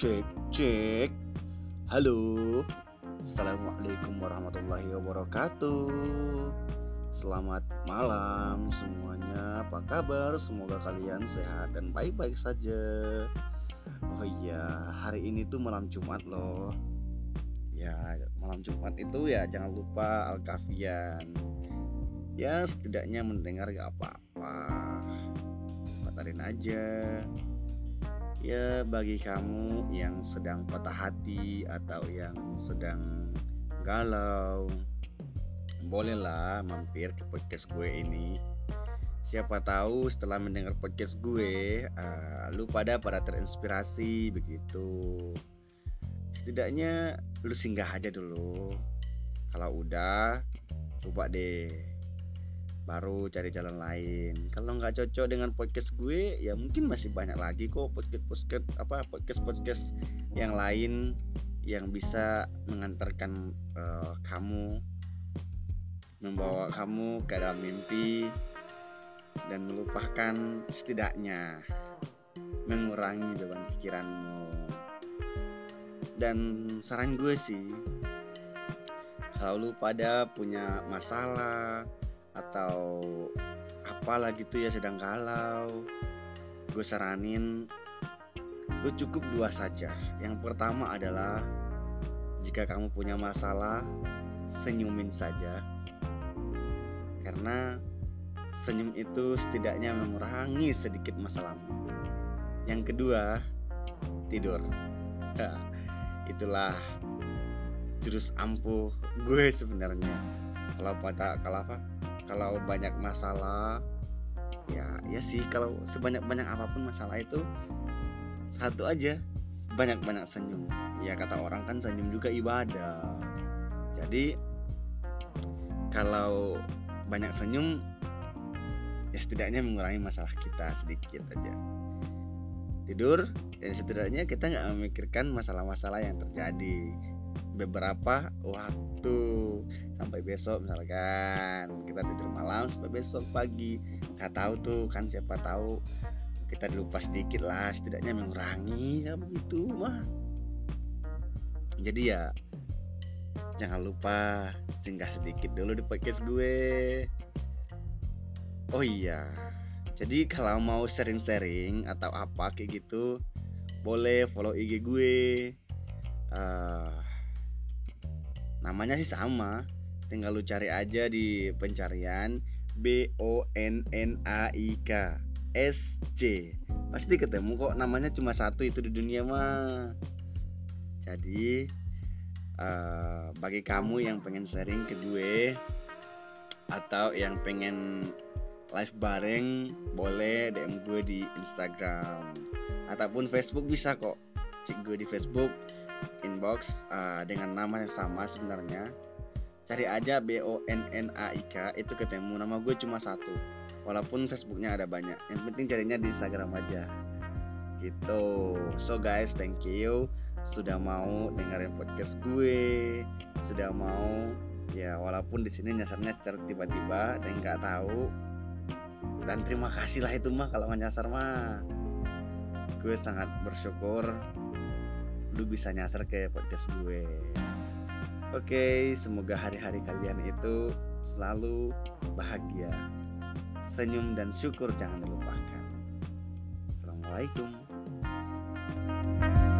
Cek, cek. Halo. Assalamualaikum warahmatullahi wabarakatuh. Selamat malam semuanya. Apa kabar? Semoga kalian sehat dan baik-baik saja. Oh iya, hari ini tuh malam Jumat loh. Ya, malam Jumat itu ya jangan lupa Al-Kafian. Ya, setidaknya mendengar gak apa-apa. Patarin aja ya bagi kamu yang sedang patah hati atau yang sedang galau bolehlah mampir ke podcast gue ini. Siapa tahu setelah mendengar podcast gue uh, lu pada pada terinspirasi begitu. Setidaknya lu singgah aja dulu. Kalau udah coba deh baru cari jalan lain. Kalau nggak cocok dengan podcast gue ya mungkin masih banyak lagi kok podcast podcast apa podcast podcast yang lain yang bisa mengantarkan uh, kamu membawa kamu ke dalam mimpi dan melupakan setidaknya mengurangi beban pikiranmu. Dan saran gue sih kalau lu pada punya masalah atau apalah gitu ya sedang galau gue saranin lu cukup dua saja. Yang pertama adalah jika kamu punya masalah senyumin saja. Karena senyum itu setidaknya mengurangi sedikit masalahmu. Yang kedua tidur. Itulah jurus ampuh gue sebenarnya. Kalau patah kalau apa kalau banyak masalah ya ya sih kalau sebanyak banyak apa pun masalah itu satu aja banyak banyak senyum. Ya kata orang kan senyum juga ibadah. Jadi kalau banyak senyum ya setidaknya mengurangi masalah kita sedikit aja. Tidur ya setidaknya kita nggak memikirkan masalah-masalah yang terjadi beberapa waktu sampai besok misalkan. Kita tidur malam sampai besok pagi. Nggak tahu tuh kan siapa tahu kita lupa sedikit lah setidaknya mengurangi ya begitu mah. Jadi ya jangan lupa singgah sedikit dulu di podcast gue. Oh iya jadi kalau mau sharing-sharing atau apa kayak gitu boleh follow IG gue. Uh, namanya sih sama. Tinggal lu cari aja di pencarian B O N N A I K S C. Pasti ketemu kok namanya cuma satu itu di dunia mah. Jadi uh, bagi kamu yang pengen sharing ke gue atau yang pengen live bareng boleh DM gue di Instagram. Ataupun Facebook bisa kok. Cek gue di Facebook inbox uh, dengan nama yang sama sebenarnya. Cari aja B O N N A I K itu ketemu. Nama gue cuma satu walaupun Facebooknya ada banyak. Yang penting carinya di Instagram aja. Gitu. So guys thank you. Sudah mau dengerin podcast gue. Sudah mau ya walaupun di sini nyasarnya tiba-tiba dan nggak tahu. Dan terima kasih lah itu mah kalau nyasar mah. Gue sangat bersyukur lu bisa nyasar ke podcast gue. Oke semoga hari-hari kalian itu selalu bahagia. Senyum dan syukur jangan dilupakan. Assalamualaikum. thank you